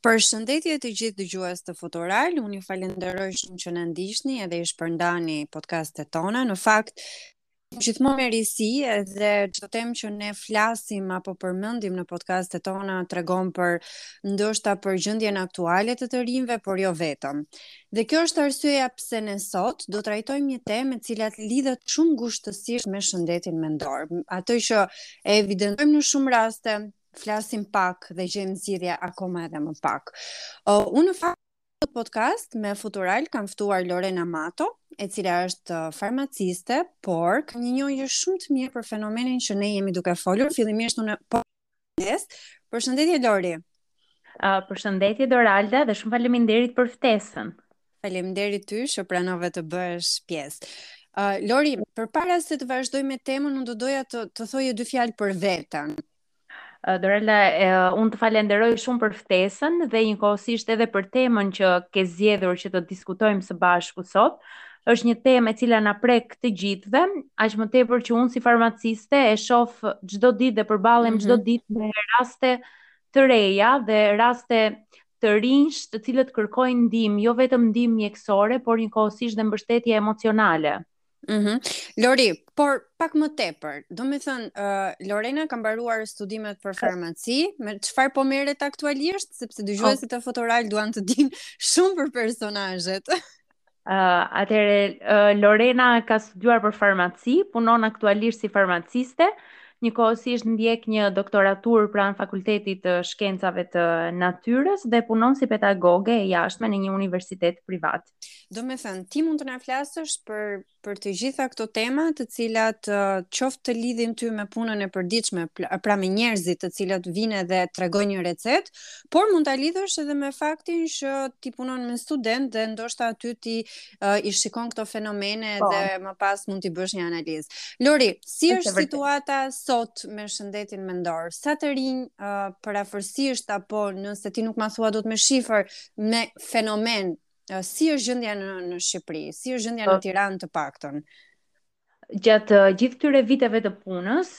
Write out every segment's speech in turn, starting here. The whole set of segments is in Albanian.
Përshëndetje të gjithë dëgjues të Futural, unë ju falenderoj shumë që na ndiqni edhe i shpërndani podcastet tona. Në fakt, gjithmonë me risi edhe çdo temë që ne flasim apo përmendim në podcastet tona tregon për ndoshta për gjendjen aktuale të të rinjve, por jo vetëm. Dhe kjo është arsyeja pse ne sot do trajtojmë një temë e cila lidhet shumë ngushtësisht me shëndetin mendor. Ato që e evidentojmë në shumë raste, flasim pak dhe gjejmë zgjidhje akoma edhe më pak. Uh, unë në podcast me Futural kam ftuar Lorena Mato, e cila është farmaciste, por ka një njohje shumë të mirë për fenomenin që ne jemi duke folur. Fillimisht unë po e pyes. Përshëndetje Lori. Uh, përshëndetje Doralda dhe shumë faleminderit për ftesën. Faleminderit ty që pranove të bëhesh pjesë. Uh, Lori, përpara se të vazhdoj me temën, unë do doja të, të thoje dy fjalë për veten. Doralda, uh, unë të falenderoj shumë për ftesën dhe njëkohësisht edhe për temën që ke zgjedhur që të diskutojmë së bashku sot. Është një temë e cila na prek të gjithëve, aq më tepër që unë si farmaciste e shoh çdo ditë dhe përballem çdo mm -hmm. ditë me raste të reja dhe raste të rinjsh të cilët kërkojnë ndihmë, jo vetëm ndihmë mjekësore, por njëkohësisht dhe mbështetje emocionale. Mm -hmm. Lori, por pak më tepër, domethënë, uh, Lorena ka mbaruar studimet për farmaci, me çfarë po merret aktualisht, sepse dëgjuesit e Futural duan të dinë shumë për personazhet. Uh, atëherë, uh, Lorena ka studiuar për farmaci, punon aktualisht si farmaciste, njëkohësisht ndjek një doktoraturë pranë Fakultetit të Shkencave të Natyrës dhe punon si pedagoge e jashtme në një universitet privat. Domethënë, ti mund të na flasësh për për të gjitha këto tema të cilat uh, qoftë të lidhin ty me punën e përditshme, pra me njerëzit të cilët vijnë edhe tregojnë një recetë, por mund ta lidhësh edhe me faktin që ti punon me studentë dhe ndoshta aty ti uh, i shikon këto fenomene po. dhe më pas mund t'i bësh një analizë. Lori, si është, është situata sot me shëndetin mendor? Sa të rinj uh, përafërsisht apo nëse ti nuk ma thua dot me shifër me fenomen Si është gjendja në në Shqipëri? Si është gjendja në po. Tiranë të paktën? Gjatë gjithë këtyre viteve të punës,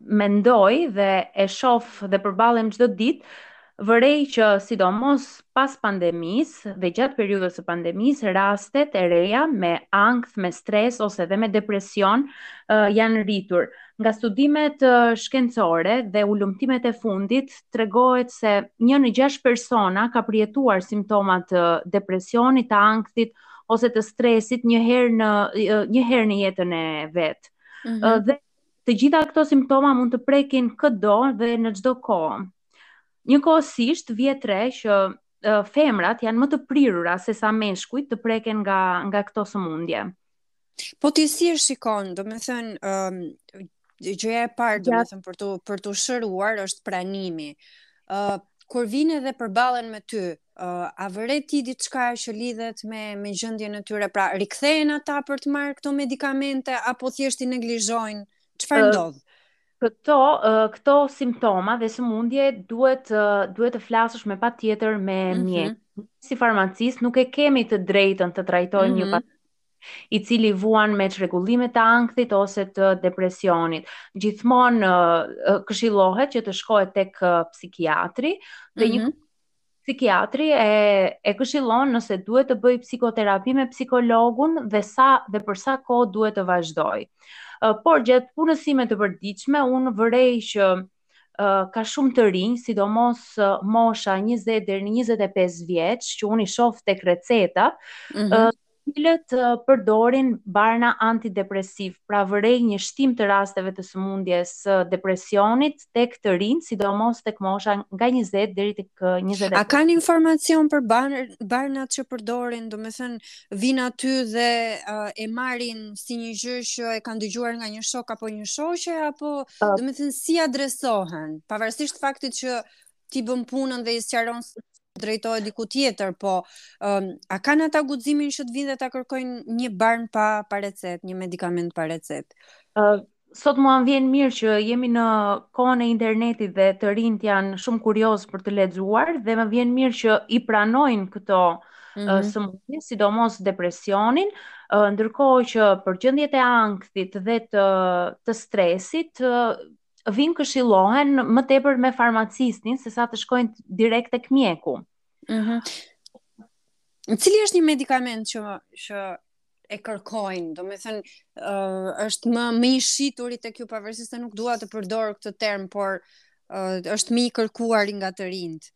mendoj dhe e shof dhe përballem çdo ditë Vërej që sidomos pas pandemisë dhe gjatë periudhës së pandemisë, rastet e reja me ankth, me stres ose dhe me depresion uh, janë rritur. Nga studimet uh, shkencore dhe hulumtimet e fundit tregohet se një në gjashtë persona ka përjetuar simptoma të depresionit, të ankthit ose të stresit një herë në një herë në jetën e vet. Mm -hmm. Dhe të gjitha këto simptoma mund të prekin këdo dhe në çdo kohë. Njëkohësisht vihet re që femrat janë më të prirura sesa meshkujt të preken nga nga këto sëmundje. Po ti si e shikon, domethënë, um, gjëja e parë, domethënë, për të, për t'u shëruar, është pranimi. Uh, kur vijnë dhe përbalen me ty, uh, a vë re ti diçka që lidhet me, me gjendjen e tyre, pra rikthehen ata për të marrë këto medikamente, apo thjesht i neglizhojnë, çfarë ndodh? Uh, këto uh, këto simptoma dhe sëmundje duhet uh, duhet të flasësh me patjetër me mm -hmm. mjek. Si farmacist nuk e kemi të drejtën të trajtojmë mm -hmm. një mhm. pacient i cili vuan me çrregullime të ankthit ose të depresionit, gjithmonë këshillohet që të shkohet tek psikiatri dhe një mhm. psikiatri e e këshillon nëse duhet të bëjë psikoterapi me psikologun dhe sa dhe për sa kohë duhet të vazhdojë. Por gjatë punës sime të përditshme unë vërej që ka shumë të rinj, sidomos mosha 20 deri në 25 vjeç, që unë i shoh tek recetat, mm -hmm. të cilët përdorin barna antidepresive, pra vërej një shtim të rasteve të sëmundjes së depresionit tek të rinjtë, sidomos tek mosha nga 20 deri tek 25. A kanë informacion për barnat që përdorin, domethënë vijnë aty dhe uh, e marrin si një gjë që e kanë dëgjuar nga një shok apo një shoqe apo uh, domethënë si adresohen pavarësisht faktit që ti bën punën dhe i sqaron të drejtohet diku tjetër, po um, a kanë ata guximin që të vijnë dhe ta kërkojnë një bar pa pa recetë, një medikament pa recetë? Uh, Sot mua më vjen mirë që jemi në kohën e internetit dhe të rinjtë janë shumë kuriozë për të lexuar dhe më vjen mirë që i pranojnë këto mm -hmm. sëmundje, sidomos depresionin, ndërkohë që për gjendjet e ankthit dhe të të stresit vijnë këshillohen më tepër me farmacistin sesa të shkojnë direkt tek mjeku. Mhm. Mm Cili është një medikament që që e kërkojnë, domethënë, uh, është më, më i shituri tek ju pavarësisht se nuk dua të përdor këtë term, por uh, është më i kërkuari nga të rinjtë.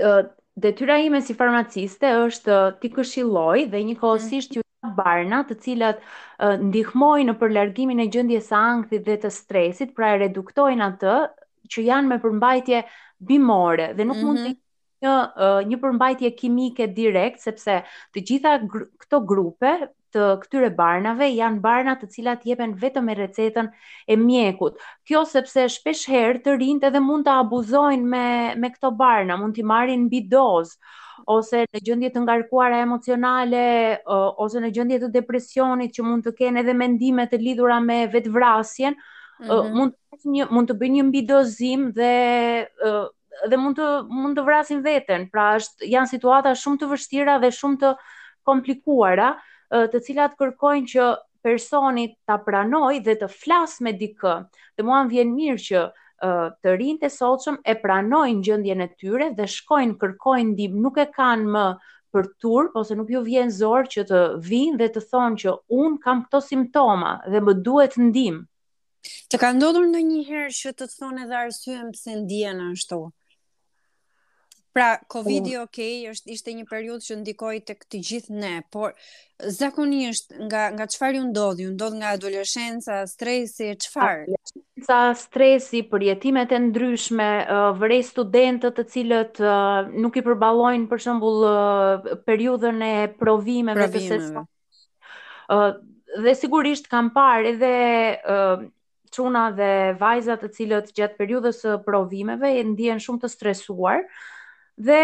Uh, detyra ime si farmaciste është uh, t'i këshilloj dhe njëkohësisht jap mhm. barna të cilat uh, ndihmojnë për largimin e gjendjes së ankthit dhe të stresit, pra e reduktojnë atë që janë me përmbajtje bimore dhe nuk mm -hmm. mund të mhm. një një përmbajtje kimike direkt sepse të gjitha gr këto grupe të këtyre barnave janë barna të cilat jepen vetëm me recetën e mjekut. Kjo sepse shpesh herë të rinjtë edhe mund të abuzojnë me me këto barna, mund t'i marrin mbi dozë ose në gjendje të ngarkuara emocionale ose në gjendje të depresionit që mund të kenë edhe mendime të lidhura me vetvrasjen, mm -hmm. mund të një mund të bëjnë një mbidozim dhe dhe mund të mund të vrasin veten. Pra është janë situata shumë të vështira dhe shumë të komplikuara, të cilat kërkojnë që personi ta pranojë dhe të flasë me dikë. Dhe mua më vjen mirë që të rinjtë e sotshëm e pranojnë gjendjen e tyre dhe shkojnë kërkojnë ndihmë, nuk e kanë më për turp, ose nuk ju vjen zor që të vijnë dhe të thonë që unë kam këto simptoma dhe më duhet ndihmë. Të ka ndodhur ndonjëherë që të të thonë edhe arsyen pse ndihen ashtu? Pra, Covid-i ok, është ishte një periudhë që ndikoi tek të gjithë ne, por zakonisht nga, nga çfarë ju ndodh, ju ndodh nga adoleshenca, stresi, çfarë? Adoleshenca, stresi, përjetimet e ndryshme, vërej studentët të cilët nuk i përballojnë për shembull periudhën e provimeve, provimeve. të sesë Uh, dhe sigurisht kam parë edhe uh, çuna dhe vajza të cilët gjatë periudhës së provimeve ndihen shumë të stresuar dhe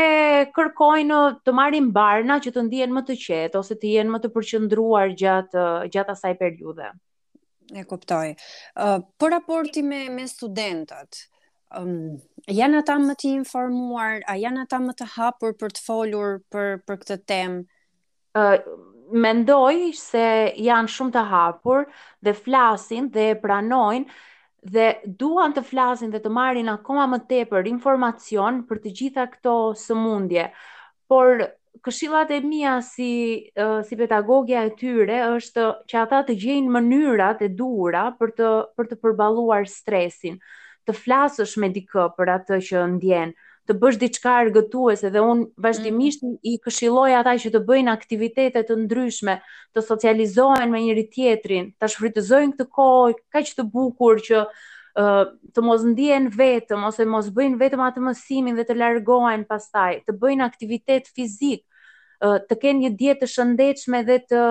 kërkojnë të marrin barna që të ndihen më të qetë ose të jenë më të përqendruar gjatë gjatë asaj periudhe. E kuptoj. Uh, po raporti me me studentët, um, janë ata më të informuar, a janë ata më të hapur për të folur për për këtë temë? Mendoj se janë shumë të hapur dhe flasin dhe e pranojnë dhe duan të flasin dhe të marrin akoma më tepër informacion për të gjitha këto sëmundje. Por këshillat e mia si si pedagogia e tyre është që ata të gjejnë mënyrat e duhura për të për të përballuar stresin. Të flasësh me dikë për atë që ndien, të bësh diçka argëtuese dhe unë mhm. vazhdimisht mm. i këshilloj ata që të bëjnë aktivitete të ndryshme, të socializohen me njëri-tjetrin, ta shfrytëzojnë këtë kohë kaq të bukur që uh, të mos ndihen vetëm ose mos bëjnë vetëm atë mësimin dhe të largohen pastaj, të bëjnë aktivitet fizik, të kenë një dietë të shëndetshme dhe të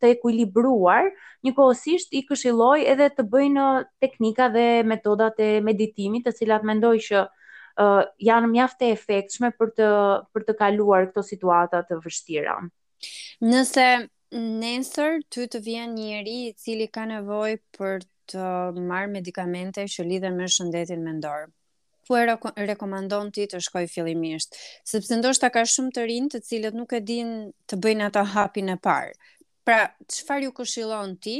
të ekuilibruar, njëkohësisht i këshilloj edhe të bëjnë teknika dhe metodat e meditimit, të cilat mendoj që uh, janë mjaft të efektshme për të për të kaluar këto situata të vështira. Nëse nesër ty të vjen një njeri i cili ka nevojë për të marrë medikamente që lidhen me shëndetin mendor, ku e rekomandon ti të shkoj fillimisht, sepse ndoshta ka shumë të rinj të cilët nuk e din të bëjnë ata hapin e parë. Pra, çfarë ju këshillon ti?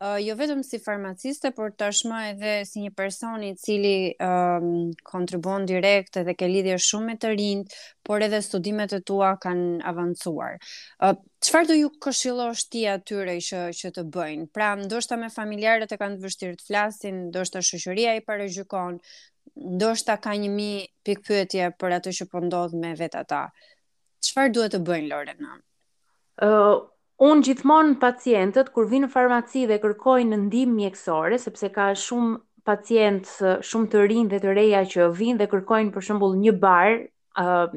Uh, jo vetëm si farmaciste, por tashmë edhe si një person i cili um, kontribuon direkt edhe ke lidhje shumë me të rinjt, por edhe studimet e tua kanë avancuar. Uh, Çfarë do ju këshillosh ti atyre që të bëjnë? Pra, ndoshta me familjarët e kanë të vështirë të flasin, ndoshta shoqëria i paragjykon, ndoshta ka një mijë pikëpyetje për atë që po ndodh me vetë ata. Çfarë duhet të bëjnë Lorena? Ë, uh, un gjithmonë pacientët kur vijnë në farmaci dhe kërkojnë ndihmë mjekësore, sepse ka shumë pacientë shumë të rinj dhe të reja që vijnë dhe kërkojnë për shembull një bar uh,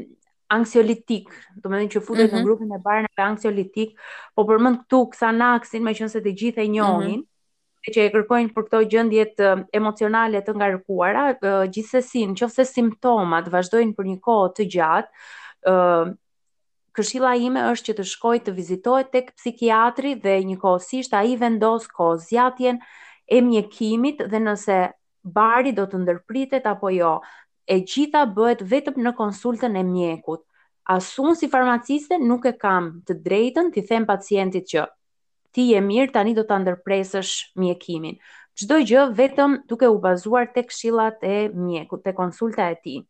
anksiolitik, domethënë që futet mm -hmm. në mhm. grupin e barnave anksiolitikë, po përmend këtu Xanaxin, meqenëse të gjithë e njohin, mm -hmm që e kërkojnë për këto gjendjet emocionale të ngarkuara, gjithsesi, në qoftë se simptomat vazhdojnë për një kohë të gjatë, këshilla ime është që të shkojë të vizitohet tek psikiatri dhe njëkohësisht ai vendos kohëzgjatjen e mjekimit dhe nëse bari do të ndërpritet apo jo. e gjitha bëhet vetëm në konsultën e mjekut. As unë si farmaciste nuk e kam të drejtën t'i them pacientit që Ti je mirë, tani do ta ndërpresësh mjekimin. Çdo gjë vetëm duke u bazuar te këshillat e mjekut, te konsulta e tij.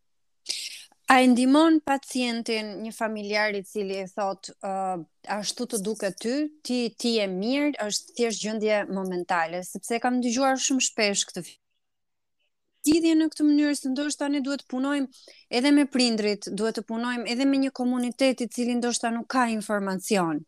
A e ndihmon pacientin një familjar i cili i thotë uh, ashtu të duket ty, ti je mirë, është thjesht gjendje momentale, sepse kam dëgjuar shumë shpesh këtë zgjidhje në këtë mënyrë se ndoshta ne duhet të punojmë edhe me prindrit, duhet të punojmë edhe me një komunitet i cili ndoshta nuk ka informacion.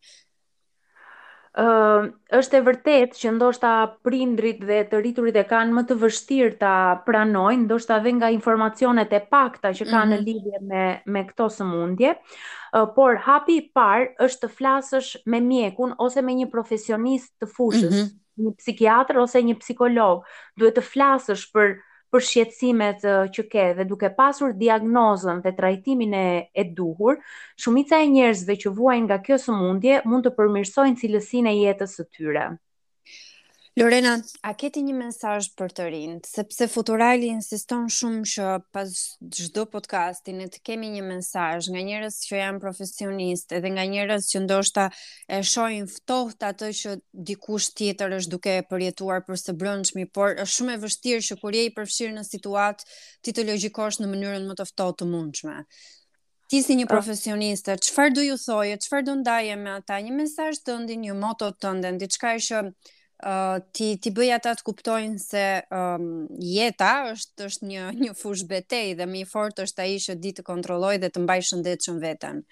Ë, uh, është e vërtetë që ndoshta prindrit dhe të rriturit e kanë më të vështirë ta pranojnë, ndoshta edhe nga informacionet e pakta që kanë mm -hmm. në mhm. lidhje me me këto sëmundje. Ë, uh, por hapi i parë është të flasësh me mjekun ose me një profesionist të fushës. Mm -hmm. një psikiatër ose një psikolog, duhet të flasësh për për shqetësimet që ke dhe duke pasur diagnozën dhe trajtimin e, e duhur, shumica e njerëzve që vuajnë nga kjo sëmundje mund të përmirësojnë cilësinë e jetës së tyre. Lorena, a ke ti një mesazh për të rinjtë, sepse Futurali insiston shumë që pas çdo podcasti ne të kemi një mesazh nga njerëz që janë profesionistë dhe nga njerëz që ndoshta e shohin ftohtë atë që dikush tjetër është duke e përjetuar për së brendshmi, por është shumë e vështirë që kur je i përfshirë në situatë ti të logjikosh në mënyrën më të ftohtë të mundshme. Ti si një ah. profesioniste, çfarë do ju thoje, çfarë do ndaje me ata, një mesazh tëndin, një moto tënden, diçka që t'i t'i bëj ata të kuptojnë se um, jeta është është një një fushë betejë dhe më i fortë është ai që di të kontrollojë dhe të mbajë shëndetshëm veten.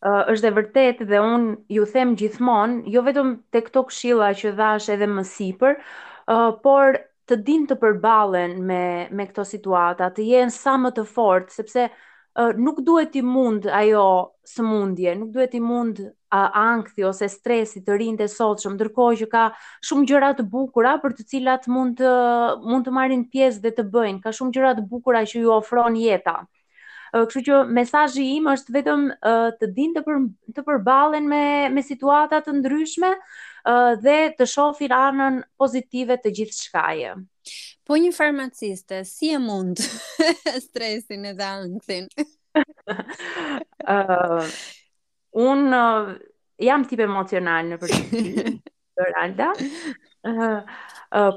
Uh, është e vërtetë dhe unë ju them gjithmonë, jo vetëm te këto këshilla që dhashë edhe më sipër, uh, por të dinë të përballen me me këto situata, të jenë sa më të fortë, sepse nuk duhet t'i mundë ajo sëmundje, nuk duhet t'i mundë ankthi ose stresi të rinjtë e sotshëm, ndërkohë që ka shumë gjëra të bukura për të cilat mund të mund të marrin pjesë dhe të bëjnë, ka shumë gjëra të bukura që ju ofron jeta. Kështu që mesazhi im është vetëm të dinë të për, të përballen me me situata të ndryshme dhe të shofin anën pozitive të gjithçkaje. Po një farmaciste, si e mund stresin edhe ankthin? uh, unë uh, jam tip emocional në përgjithësi. Doralda.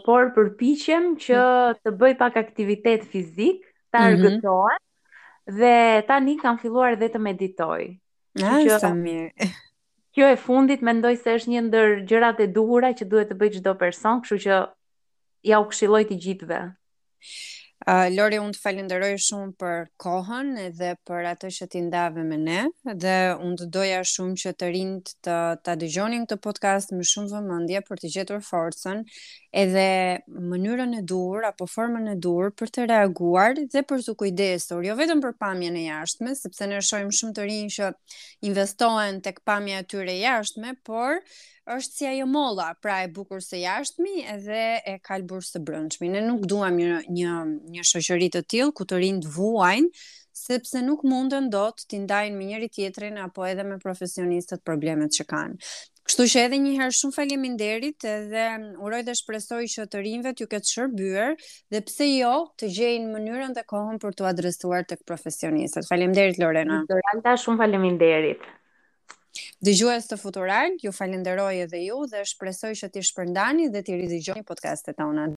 por përpiqem që mm. të bëj pak aktivitet fizik, të mhm. argëtohem mm -hmm. dhe tani kam filluar dhe të meditoj. Ah, sa mirë. Kjo e fundit mendoj se është një ndër gjërat e duhura që duhet të bëjë çdo person, kështu që jua këshilloj të gjithëve. Uh, Lori, unë të falenderoj shumë për kohën edhe për atë që ti ndave me ne dhe unë do të doja shumë që të rinjtë ta dëgjonin këtë podcast me shumë vëmendje për të gjetur forcën edhe mënyrën e duhur apo formën e duhur për të reaguar dhe për t'u kujdesur, jo vetëm për pamjen e jashtme, sepse ne shohim shumë të rinj që investohen tek pamja e tyre e jashtme, por është si ajo molla, pra e bukur së jashtmi edhe e kalbur së brendshmi. Ne nuk duam një një një shoqëri të tillë ku të rinjtë vuajnë sepse nuk munden dot t'i ndajnë me njëri-tjetrin apo edhe me profesionistët problemet që kanë. Kështu që edhe një herë shumë faleminderit dhe uroj dhe shpresoj që të rinjve t'u ketë shërbyer dhe pse jo të gjejnë mënyrën dhe kohën për t'u adresuar tek profesionistët. Faleminderit Lorena. Doralda, shumë faleminderit. Dëgjues të Futural, ju falenderoj edhe ju dhe shpresoj që t'i shpërndani dhe t'i ridëgjoni podcastet tona.